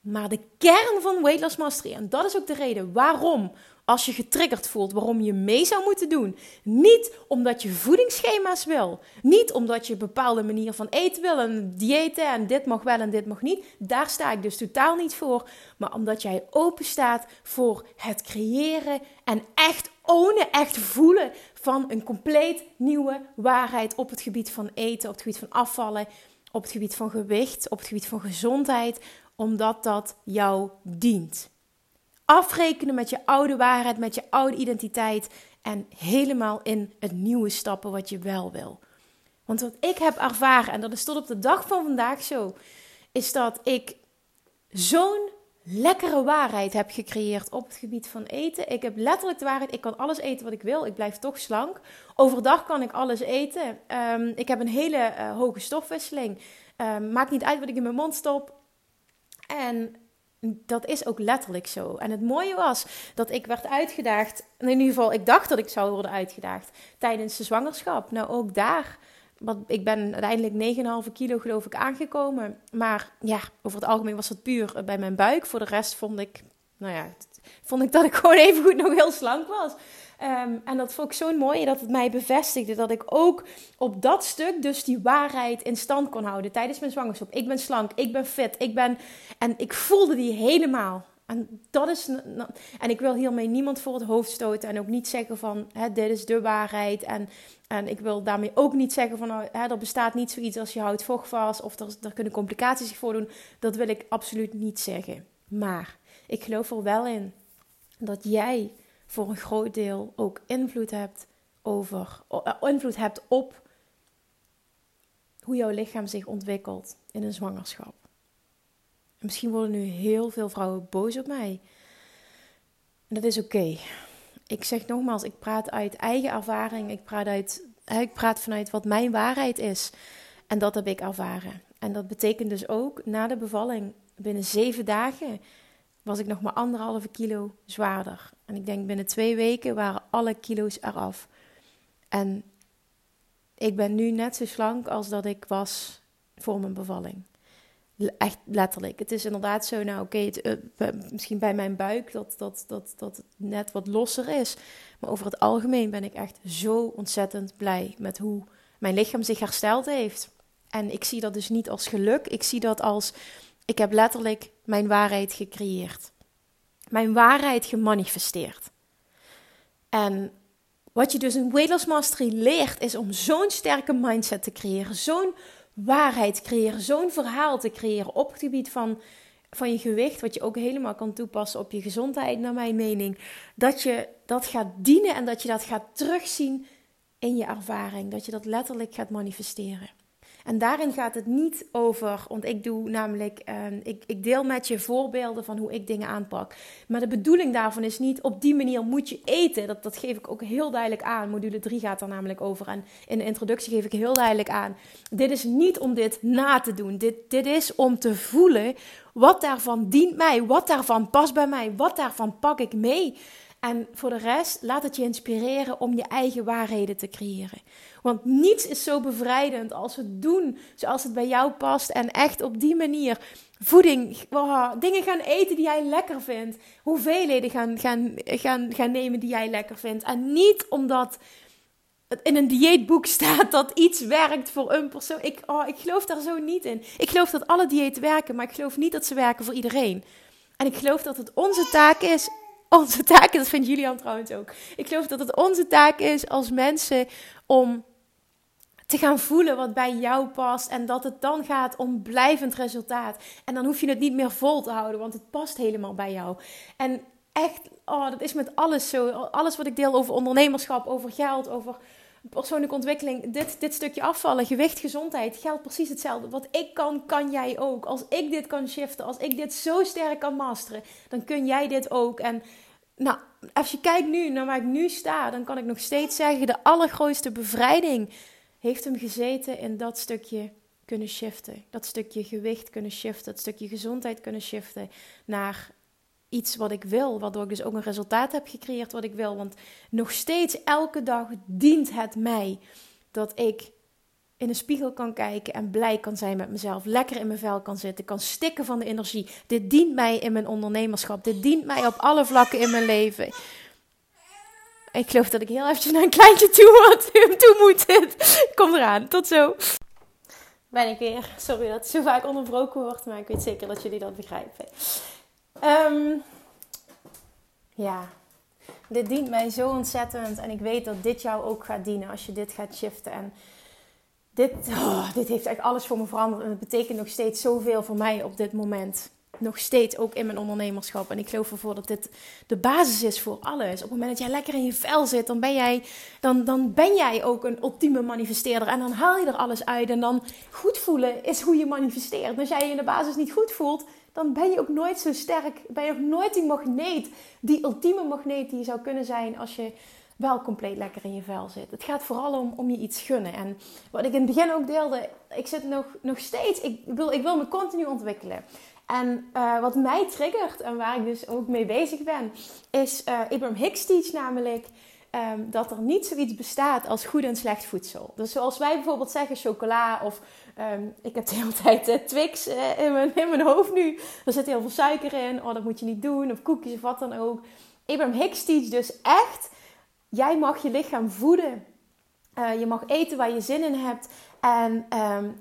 maar de kern van Weight Loss Mastery, en dat is ook de reden waarom, als je getriggerd voelt, waarom je mee zou moeten doen. Niet omdat je voedingsschema's wil. Niet omdat je een bepaalde manier van eten wil en diëten en dit mag wel en dit mag niet. Daar sta ik dus totaal niet voor. Maar omdat jij open staat voor het creëren en echt ownen, echt voelen van een compleet nieuwe waarheid op het gebied van eten, op het gebied van afvallen, op het gebied van gewicht, op het gebied van gezondheid, omdat dat jou dient. Afrekenen met je oude waarheid, met je oude identiteit en helemaal in het nieuwe stappen wat je wel wil. Want wat ik heb ervaren, en dat is tot op de dag van vandaag zo, is dat ik zo'n lekkere waarheid heb gecreëerd op het gebied van eten. Ik heb letterlijk de waarheid, ik kan alles eten wat ik wil, ik blijf toch slank. Overdag kan ik alles eten. Um, ik heb een hele uh, hoge stofwisseling. Um, maakt niet uit wat ik in mijn mond stop. En dat is ook letterlijk zo. En het mooie was dat ik werd uitgedaagd. In ieder geval, ik dacht dat ik zou worden uitgedaagd tijdens de zwangerschap. Nou, ook daar. Want ik ben uiteindelijk 9,5 kilo geloof ik aangekomen. Maar ja, over het algemeen was dat puur bij mijn buik. Voor de rest vond ik, nou ja, vond ik dat ik gewoon even goed nog heel slank was. Ehm, en dat vond ik zo mooi dat het mij bevestigde dat ik ook op dat stuk dus die waarheid in stand kon houden tijdens mijn zwangerschap. Ik ben slank, ik ben fit, ik ben. En ik voelde die helemaal. En dat is. En ik wil hiermee niemand voor het hoofd stoten. En ook niet zeggen van hè, dit is de waarheid. En, en ik wil daarmee ook niet zeggen van nou, hè, er bestaat niet zoiets als je houdt vocht vast. Of er, er kunnen complicaties zich voordoen. Dat wil ik absoluut niet zeggen. Maar ik geloof er wel in dat jij voor een groot deel ook invloed hebt over, eh, invloed hebt op hoe jouw lichaam zich ontwikkelt in een zwangerschap. misschien worden nu heel veel vrouwen boos op mij. En dat is oké. Ik zeg nogmaals, ik praat uit eigen ervaring. Ik praat, uit, ik praat vanuit wat mijn waarheid is. En dat heb ik ervaren. En dat betekent dus ook na de bevalling, binnen zeven dagen, was ik nog maar anderhalve kilo zwaarder. En ik denk binnen twee weken waren alle kilo's eraf. En ik ben nu net zo slank als dat ik was voor mijn bevalling. Echt letterlijk. Het is inderdaad zo, nou oké, uh, misschien bij mijn buik dat, dat, dat, dat het net wat losser is. Maar over het algemeen ben ik echt zo ontzettend blij met hoe mijn lichaam zich hersteld heeft. En ik zie dat dus niet als geluk. Ik zie dat als, ik heb letterlijk mijn waarheid gecreëerd mijn waarheid gemanifesteerd. En wat je dus in Weight Loss Mastery leert, is om zo'n sterke mindset te creëren, zo'n waarheid te creëren, zo'n verhaal te creëren op het gebied van, van je gewicht, wat je ook helemaal kan toepassen op je gezondheid, naar mijn mening. Dat je dat gaat dienen en dat je dat gaat terugzien in je ervaring, dat je dat letterlijk gaat manifesteren. En daarin gaat het niet over, want ik doe namelijk, ehm, ik, ik deel met je voorbeelden van hoe ik dingen aanpak. Maar de bedoeling daarvan is niet op die manier moet je eten. Dat, dat geef ik ook heel duidelijk aan. Module 3 gaat er namelijk over. En in de introductie geef ik heel duidelijk aan. Dit is niet om dit na te doen. Dit, dit is om te voelen wat daarvan dient mij, wat daarvan past bij mij, wat daarvan pak ik mee. En voor de rest, laat het je inspireren om je eigen waarheden te creëren. Want niets is zo bevrijdend als het doen zoals het bij jou past. En echt op die manier voeding, dingen gaan eten die jij lekker vindt. Hoeveelheden gaan, gaan, gaan, gaan nemen die jij lekker vindt. En niet omdat het in een dieetboek staat dat iets werkt voor een persoon. Ik, oh, ik geloof daar zo niet in. Ik geloof dat alle diëten werken, maar ik geloof niet dat ze werken voor iedereen. En ik geloof dat het onze taak is onze taak, dat vindt Julian trouwens ook. Ik geloof dat het onze taak is als mensen om te gaan voelen wat bij jou past. En dat het dan gaat om blijvend resultaat. En dan hoef je het niet meer vol te houden, want het past helemaal bij jou. En echt, oh, dat is met alles zo. Alles wat ik deel over ondernemerschap, over geld, over persoonlijke ontwikkeling. Dit, dit stukje afvallen, gewicht, gezondheid, geldt precies hetzelfde. Wat ik kan, kan jij ook. Als ik dit kan shiften, als ik dit zo sterk kan masteren, dan kun jij dit ook. En nou, als je kijkt nu naar waar ik nu sta, dan kan ik nog steeds zeggen: de allergrootste bevrijding heeft hem gezeten in dat stukje kunnen shiften. Dat stukje gewicht kunnen shiften, dat stukje gezondheid kunnen shiften naar iets wat ik wil, waardoor ik dus ook een resultaat heb gecreëerd wat ik wil. Want nog steeds elke dag dient het mij dat ik in een spiegel kan kijken en blij kan zijn met mezelf, lekker in mijn vel kan zitten, kan stikken van de energie. Dit dient mij in mijn ondernemerschap, dit dient mij op alle vlakken in mijn leven. Ik geloof dat ik heel eventjes naar een kleintje toe, toe moet. Kom eraan, tot zo. Ben ik weer. Sorry dat het zo vaak onderbroken wordt, maar ik weet zeker dat jullie dat begrijpen. Um, ja, dit dient mij zo ontzettend. En ik weet dat dit jou ook gaat dienen als je dit gaat shiften. En dit, oh, dit heeft echt alles voor me veranderd. En het betekent nog steeds zoveel voor mij op dit moment nog steeds ook in mijn ondernemerschap. En ik geloof ervoor dat dit de basis is voor alles. Op het moment dat jij lekker in je vel zit, dan ben jij, dan, dan ben jij ook een ultieme manifesteerder. En dan haal je er alles uit. En dan goed voelen is hoe je manifesteert. als jij je in de basis niet goed voelt, dan ben je ook nooit zo sterk. Ben je ook nooit die magneet, die ultieme magneet die je zou kunnen zijn als je wel compleet lekker in je vel zit. Het gaat vooral om, om je iets gunnen. En wat ik in het begin ook deelde, ik zit nog, nog steeds, ik wil, ik wil me continu ontwikkelen. En uh, wat mij triggert en waar ik dus ook mee bezig ben, is uh, Abraham Hicks teach namelijk um, dat er niet zoiets bestaat als goed en slecht voedsel. Dus zoals wij bijvoorbeeld zeggen chocola of um, ik heb de hele tijd uh, Twix in, mijn, in mijn hoofd nu. Er zit heel veel suiker in, oh dat moet je niet doen, of koekjes of wat dan ook. Abraham Hicks teach dus echt, jij mag je lichaam voeden. je mag eten waar je zin in hebt en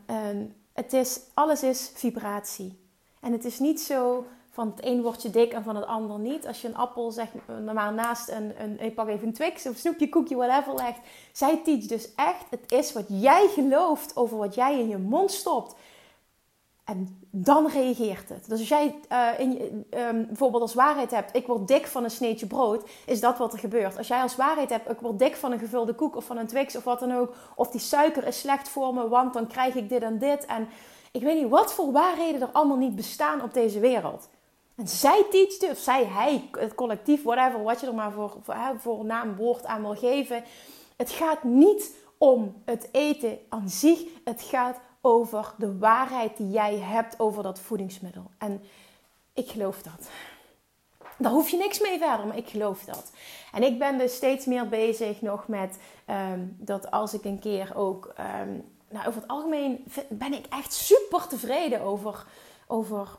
um, het is, alles is vibratie. En het is niet zo van het een wordt je dik en van het ander niet. Als je een appel zeg maar naast een, een ik pak even een Twix of snoepje, koekje, whatever legt. Zij teach dus echt, het is wat jij gelooft over wat jij in je mond stopt. En dan reageert het. Dus als jij uh, in, um, bijvoorbeeld als waarheid hebt, ik word dik van een sneetje brood, is dat wat er gebeurt. Als jij als waarheid hebt, ik word dik van een gevulde koek of van een Twix of wat dan ook, of die suiker is slecht voor me, want dan krijg ik dit en dit. En ik weet niet wat voor waarheden er allemaal niet bestaan op deze wereld. En zij teachte, of zij, hij, het collectief, whatever, wat je er maar voor, voor, voor naam, woord aan wil geven. Het gaat niet om het eten aan zich. Het gaat over de waarheid die jij hebt over dat voedingsmiddel. En ik geloof dat. Daar hoef je niks mee verder, maar ik geloof dat. En ik ben dus steeds meer bezig nog met ehm, dat als ik een keer ook ehm, nou, over het algemeen ben ik echt super tevreden over, over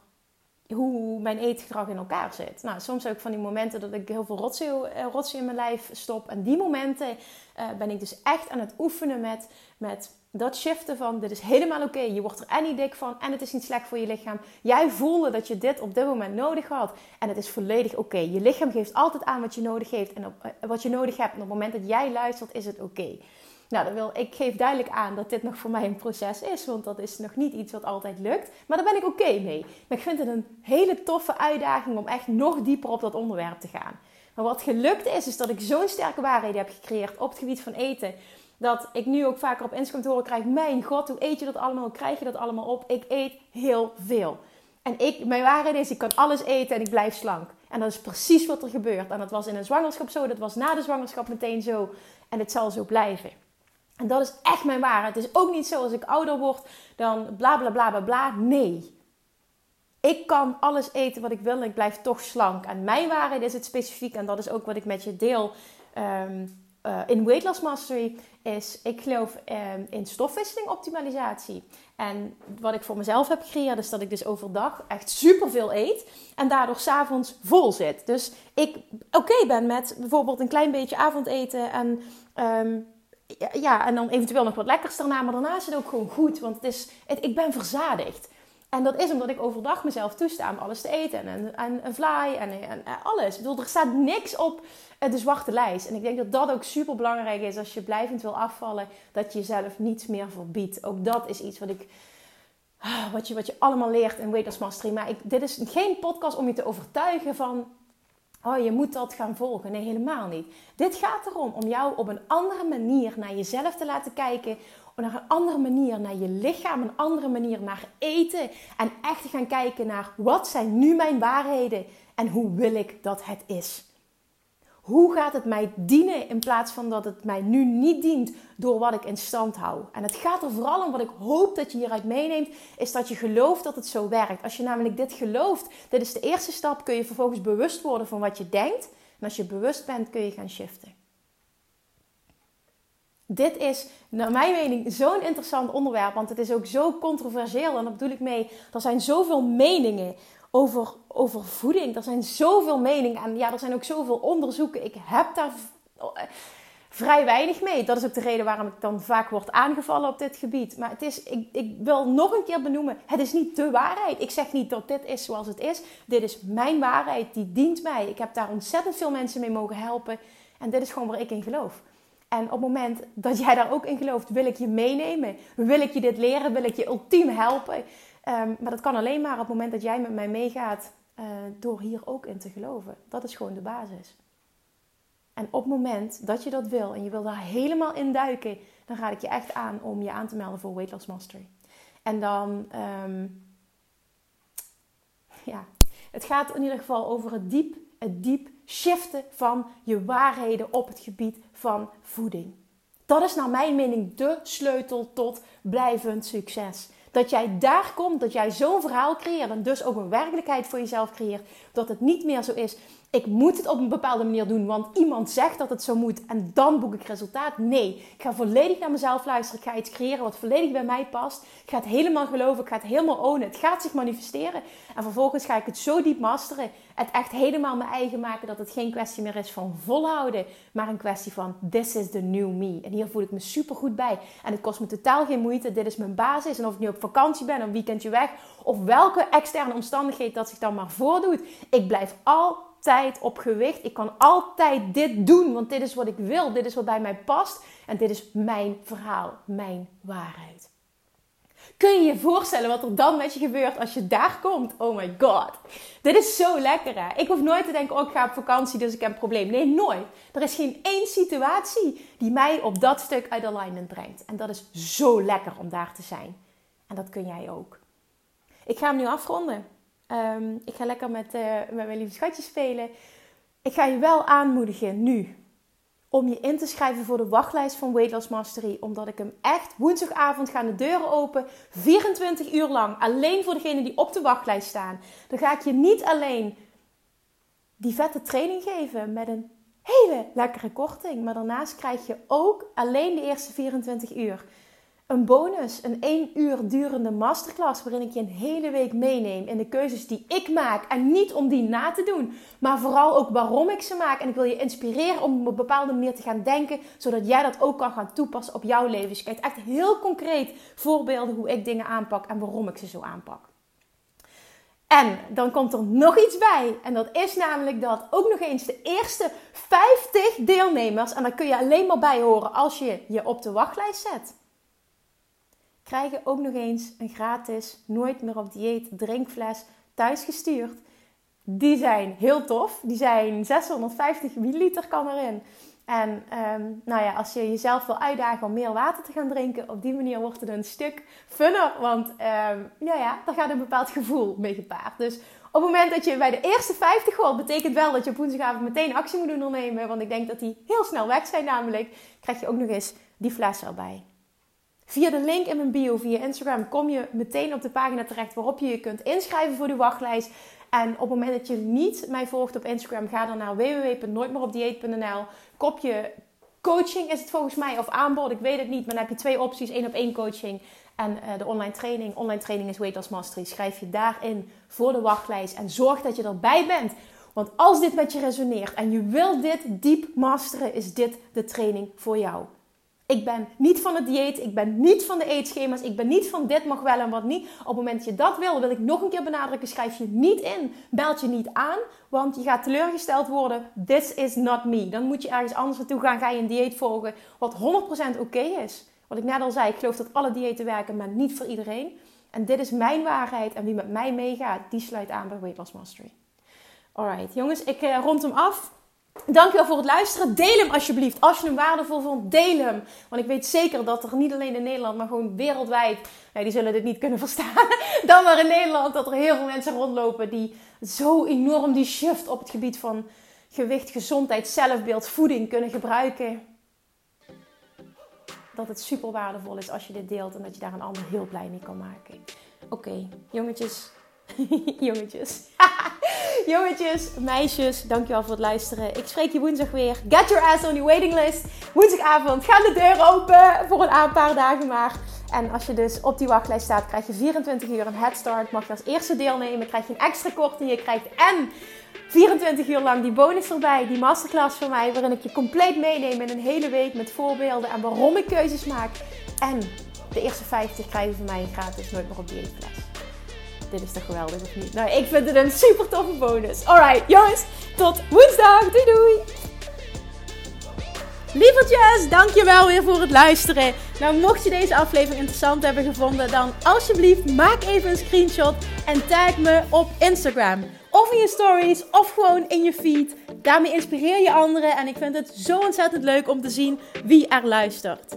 hoe mijn eetgedrag in elkaar zit. Nou, soms ook van die momenten dat ik heel veel rotzooi, eh, in mijn lijf stop. En die momenten uh, ben ik dus echt aan het oefenen met, met dat shiften van... dit is helemaal oké, je wordt er en niet dik van en het is niet slecht voor je lichaam. Jij voelde dat je dit op dit moment nodig had en het is volledig oké. Je lichaam geeft altijd aan wat je nodig heeft en uh, wat je nodig hebt. En op het moment dat jij luistert, is het oké. Nou, dan wil, ik geef duidelijk aan dat dit nog voor mij een proces is, want dat is nog niet iets wat altijd lukt. Maar daar ben ik oké mee. Maar ik vind het een hele toffe uitdaging om echt nog dieper op dat onderwerp te gaan. Maar wat gelukt is, is dat ik zo'n sterke waarheid heb gecreëerd op het gebied van eten. Dat ik nu ook vaker op Instagram te horen krijg: Mijn god, hoe eet je dat allemaal? Hoe krijg je dat allemaal op? Ik eet heel veel. En ik, mijn waarheid is: ik kan alles eten en ik blijf slank. En dat is precies wat er gebeurt. En dat was in een zwangerschap zo, dat was na de zwangerschap meteen zo. En het zal zo blijven. En dat is echt mijn waarheid. Het is ook niet zo als ik ouder word, dan bla bla bla bla bla. Nee. Ik kan alles eten wat ik wil en ik blijf toch slank. En mijn waarheid is het specifiek, en dat is ook wat ik met je deel um, uh, in Weight Loss Mastery, is ik geloof um, in stofwisseling optimalisatie. En wat ik voor mezelf heb gecreëerd is dat ik dus overdag echt superveel eet en daardoor s'avonds vol zit. Dus ik oké ben met bijvoorbeeld een klein beetje avondeten en... Um, ja, en dan eventueel nog wat lekkers daarna. Maar daarna is het ook gewoon goed. Want het is, ik ben verzadigd. En dat is omdat ik overdag mezelf toesta om alles te eten. En, en, en fly en, en, alles. Ik bedoel, er staat niks op de zwarte lijst. En ik denk dat dat ook super belangrijk is als je blijvend wil afvallen. Dat je jezelf niets meer verbiedt. Ook dat is iets wat ik... Ah, wat je, wat je allemaal leert in Weight Mastery. Maar ik, dit is geen podcast om je te overtuigen van Oh, je moet dat gaan volgen. Nee, helemaal niet. Dit gaat erom om jou op een andere manier naar jezelf te laten kijken. Naar een andere manier naar je lichaam. Een andere manier naar eten. En echt te gaan kijken naar wat zijn nu mijn waarheden. En hoe wil ik dat het is. Hoe gaat het mij dienen in plaats van dat het mij nu niet dient door wat ik in stand hou? En het gaat er vooral om wat ik hoop dat je hieruit meeneemt, is dat je gelooft dat het zo werkt. Als je namelijk dit gelooft, dit is de eerste stap, kun je vervolgens bewust worden van wat je denkt. En als je bewust bent, kun je gaan shiften. Dit is, naar mijn mening, zo'n interessant onderwerp, want het is ook zo controversieel. En daar bedoel ik mee, er zijn zoveel meningen over, over voeding. Er zijn zoveel meningen en ja, er zijn ook zoveel onderzoeken. Ik heb daar vrij weinig mee. Dat is ook de reden waarom ik dan vaak word aangevallen op dit gebied. Maar het is, ik, ik wil nog een keer benoemen, het is niet de waarheid. Ik zeg niet dat dit is zoals het is. Dit is mijn waarheid, die dient mij. Ik heb daar ontzettend veel mensen mee mogen helpen. En dit is gewoon waar ik in geloof. En op het moment dat jij daar ook in gelooft, wil ik je meenemen. Wil ik je dit leren? Wil ik je ultiem helpen? Ehm, maar dat kan alleen maar op het moment dat jij met mij meegaat uh, door hier ook in te geloven. Dat is gewoon de basis. En op het moment dat je dat wil en je wil daar helemaal in duiken, dan raad ik je echt aan om je aan te melden voor Weight Loss Mastery. En dan, um, ja, het gaat in ieder geval over het diep, het diep shiften van je waarheden op het gebied van voeding. Dat is naar mijn mening de sleutel tot blijvend succes. Dat jij daar komt, dat jij zo'n verhaal creëert en dus ook een werkelijkheid voor jezelf creëert. Dat het niet meer zo is, ik moet het op een bepaalde manier doen, want iemand zegt dat het zo moet en dan boek ik resultaat. Nee, ik ga volledig naar mezelf luisteren. Ik ga iets creëren wat volledig bij mij past. Ik ga het helemaal geloven, ik ga het helemaal ownen. Het gaat zich manifesteren en vervolgens ga ik het zo diep masteren. Het echt helemaal mijn eigen maken dat het geen kwestie meer is van volhouden, maar een kwestie van this is the new me. En hier voel ik me super goed bij. En het kost me totaal geen moeite. Dit is mijn basis. En of ik nu op vakantie ben, een weekendje weg, of welke externe omstandigheid dat zich dan maar voordoet, ik blijf al altijd op gewicht. Ik kan altijd dit doen, want dit is wat ik wil. Dit is wat bij mij past. En dit is mijn verhaal, mijn waarheid. Kun je je voorstellen wat er dan met je gebeurt als je daar komt? Oh my god. Dit is zo lekker hè. Ik hoef nooit te denken, oh ik ga op vakantie, dus ik heb een probleem. Nee, nooit. Er is geen één situatie die mij op dat stuk uit alignment brengt. En dat is zo lekker om daar te zijn. En dat kun jij ook. Ik ga hem nu afronden. Ehm, ik ga lekker met, uh, met mijn lieve schatjes spelen. Ik ga je wel aanmoedigen nu om je in te schrijven voor de wachtlijst van Weight Loss Mastery. Omdat ik hem echt woensdagavond gaan de deuren open. 24 uur lang. Alleen voor degenen die op de wachtlijst staan. Dan ga ik je niet alleen die vette training geven met een hele lekkere korting. Maar daarnaast krijg je ook alleen de eerste 24 uur een bonus, een 1 uur durende masterclass waarin ik je een hele week meeneem in de keuzes die ik maak. En niet om die na te doen, maar vooral ook waarom ik ze maak. En ik wil je inspireren om op een bepaalde manier te gaan denken, zodat jij dat ook kan gaan toepassen op jouw leven. Dus je krijgt echt heel concreet voorbeelden hoe ik dingen aanpak en waarom ik ze zo aanpak. En dan komt er nog iets bij. En dat is namelijk dat ook nog eens de eerste 50 deelnemers, en daar kun je alleen maar bij horen als je je op de wachtlijst zet krijgen ook nog eens een gratis nooit meer op dieet drinkfles thuis gestuurd. Die zijn heel tof. Die zijn 650 milliliter kan erin. En ehm, nou ja, als je jezelf wil uitdagen om meer water te gaan drinken, op die manier wordt het een stuk funner. Want um, nou ja, daar gaat een bepaald gevoel mee gepaard. Dus op het moment dat je bij de eerste 50 hoort, betekent wel dat je op woensdagavond meteen actie moet ondernemen. Want ik denk dat die heel snel weg zijn namelijk. Krijg je ook nog eens die fles erbij. Via de link in mijn bio, via Instagram, kom je meteen op de pagina terecht waarop je je kunt inschrijven voor de wachtlijst. En op het moment dat je niet mij volgt op Instagram, ga dan naar www.nooitmeeropdieet.nl. Kopje coaching is het volgens mij, of aanbod, ik weet het niet. Maar dan heb je twee opties, één op één coaching en uh, de online training. Online training is Weight Loss Mastery. Schrijf je daarin voor de wachtlijst en zorg dat je erbij bent. Want als dit met je resoneert en je wil dit diep masteren, is dit de training voor jou. Ik ben niet van het dieet. Ik ben niet van de eetschema's. Ik ben niet van dit mag wel en wat niet. Op het moment dat je dat wil, wil ik nog een keer benadrukken. Schrijf je niet in. Belt je niet aan. Want je gaat teleurgesteld worden. This is not me. Dan moet je ergens anders naartoe gaan. Ga je een dieet volgen. Wat 100% oké is. Wat ik net al zei. Ik geloof dat alle diëten werken. Maar niet voor iedereen. En dit is mijn waarheid. En wie met mij meegaat, die sluit aan bij Weight Loss Mastery. Alright, jongens. Ik uh, rond hem af. Dankjewel voor het luisteren. Deel hem alsjeblieft. Als je hem waardevol vond, deel hem. Want ik weet zeker dat er niet alleen in Nederland, maar gewoon wereldwijd. Nee, die zullen dit niet kunnen verstaan. Dan maar in Nederland. Dat er heel veel mensen rondlopen die zo enorm die shift op het gebied van gewicht, gezondheid, zelfbeeld, voeding kunnen gebruiken. Dat het super waardevol is als je dit deelt en dat je daar een ander heel blij mee kan maken. Oké, jongetjes. jongetjes. Jongetjes, meisjes, dankjewel voor het luisteren. Ik spreek je woensdag weer. Get your ass on your waiting list. Woensdagavond gaan de deuren open voor een paar dagen maar. En als je dus op die wachtlijst staat, krijg je 24 uur een headstart. Mag je als eerste deelnemen, krijg je een extra korting. Je krijgt en 24 uur lang die bonus erbij, die masterclass van mij, waarin ik je compleet meeneem in een hele week met voorbeelden en waarom ik keuzes maak. En de eerste 50 krijgen van mij gratis nooit meer op dieetfles dit is toch geweldig of niet? Nou, ik vind het een super toffe bonus. Alright, jongens, tot woensdag. Doei doei! Lievertjes, dankjewel weer voor het luisteren. Nou, mocht je deze aflevering interessant hebben gevonden, dan alsjeblieft maak even een screenshot en tag me op Instagram. Of in je stories, of gewoon in je feed. Daarmee inspireer je anderen en ik vind het zo ontzettend leuk om te zien wie er luistert.